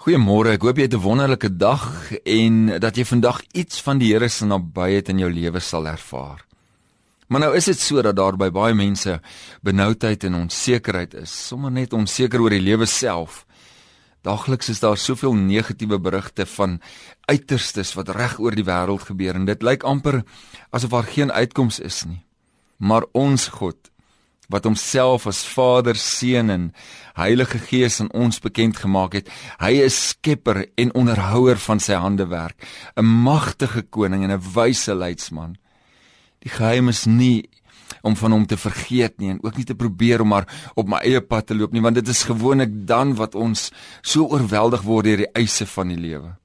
Goeiemôre. Ek hoop jy het 'n wonderlike dag en dat jy vandag iets van die Here se nabyheid in jou lewe sal ervaar. Maar nou is dit so dat daar by baie mense benoudheid en onsekerheid is, sommer net onseker oor die lewe self. Daagliks is daar soveel negatiewe berigte van uiterstes wat reg oor die wêreld gebeur en dit lyk amper asof daar geen uitkoms is nie. Maar ons God wat homself as Vader, Seun en Heilige Gees aan ons bekend gemaak het. Hy is skepper en onderhouer van sy handewerk, 'n magtige koning en 'n wyse leidsman. Die geheim is nie om van hom te vergeet nie en ook nie te probeer om maar op my eie pad te loop nie want dit is gewoonlik dan wat ons so oorweldig word deur die eise van die lewe.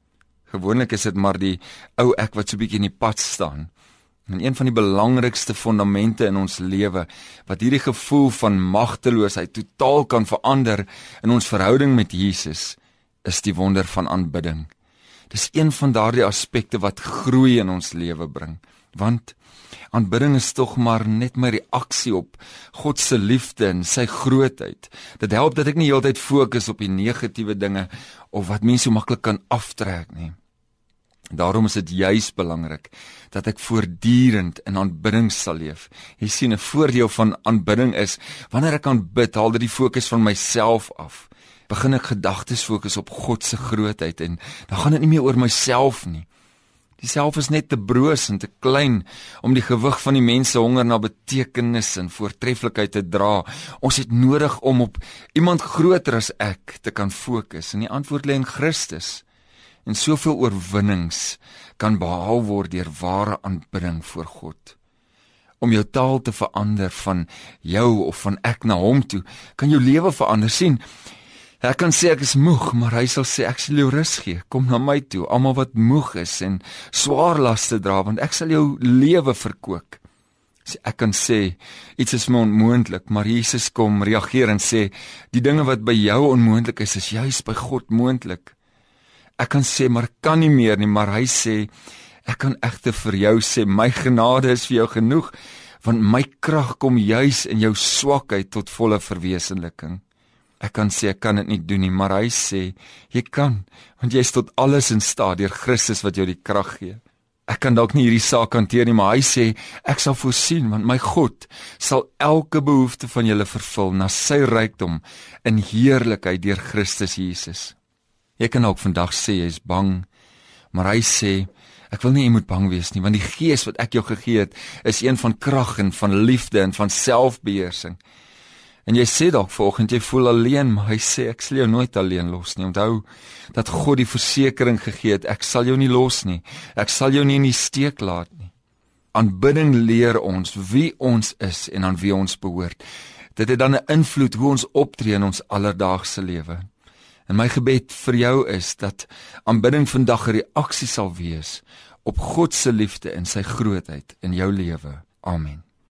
Gewoonlik is dit maar die ou ek wat so bietjie in die pad staan. En een van die belangrikste fondamente in ons lewe wat hierdie gevoel van magteloosheid totaal kan verander in ons verhouding met Jesus is die wonder van aanbidding. Dis een van daardie aspekte wat groei in ons lewe bring. Want aanbidding is tog maar net my reaksie op God se liefde en sy grootheid. Dit help dat ek nie heeltyd fokus op die negatiewe dinge of wat mense so maklik kan aftrek nie. Daarom is dit juis belangrik dat ek voortdurend in aanbidding sal leef. Jy sien 'n voordeel van aanbidding is wanneer ek aanbid, haal dit die fokus van myself af. Begin ek gedagtes fokus op God se grootheid en dan gaan dit nie meer oor myself nie. Diself is net te broos en te klein om die gewig van die mense honger na betekenis en voortreffelikheid te dra. Ons het nodig om op iemand groter as ek te kan fokus en die antwoord lê in Christus en soveel oorwinnings kan behaal word deur ware aanbidding voor God. Om jou taal te verander van jou of van ek na hom toe, kan jou lewe verander sien. Ek kan sê ek is moeg, maar hy sal sê ek sal jou rus gee. Kom na my toe, almal wat moeg is en swaar laste dra, want ek sal jou lewe verkoop. Sê ek kan sê iets is my onmoontlik, maar Jesus kom reageer en sê die dinge wat by jou onmoontlik is, is juis by God moontlik. Ek kan sê maar kan nie meer nie, maar hy sê ek kan egter vir jou sê my genade is vir jou genoeg want my krag kom juis in jou swakheid tot volle verwesenliking. Ek kan sê ek kan dit nie doen nie, maar hy sê jy kan want jy is tot alles in staat deur Christus wat jou die krag gee. Ek kan dalk nie hierdie saak hanteer nie, maar hy sê ek sal voorsien want my God sal elke behoefte van julle vervul na sy rykdom in heerlikheid deur Christus Jesus. Jy kan ook vandag sê jy's bang, maar hy sê ek wil nie jy moet bang wees nie, want die gees wat ek jou gegee het, is een van krag en van liefde en van selfbeheersing. En jy sê dalk vanoggend jy voel alleen, maar hy sê ek sal jou nooit alleen los nie. Onthou dat God die versekering gegee het, ek sal jou nie los nie. Ek sal jou nie in die steek laat nie. Aanbidding leer ons wie ons is en aan wie ons behoort. Dit het dan 'n invloed hoe ons optree in ons alledaagse lewe. En my gebed vir jou is dat aanbidding vandag 'n reaksie sal wees op God se liefde en sy grootheid in jou lewe. Amen.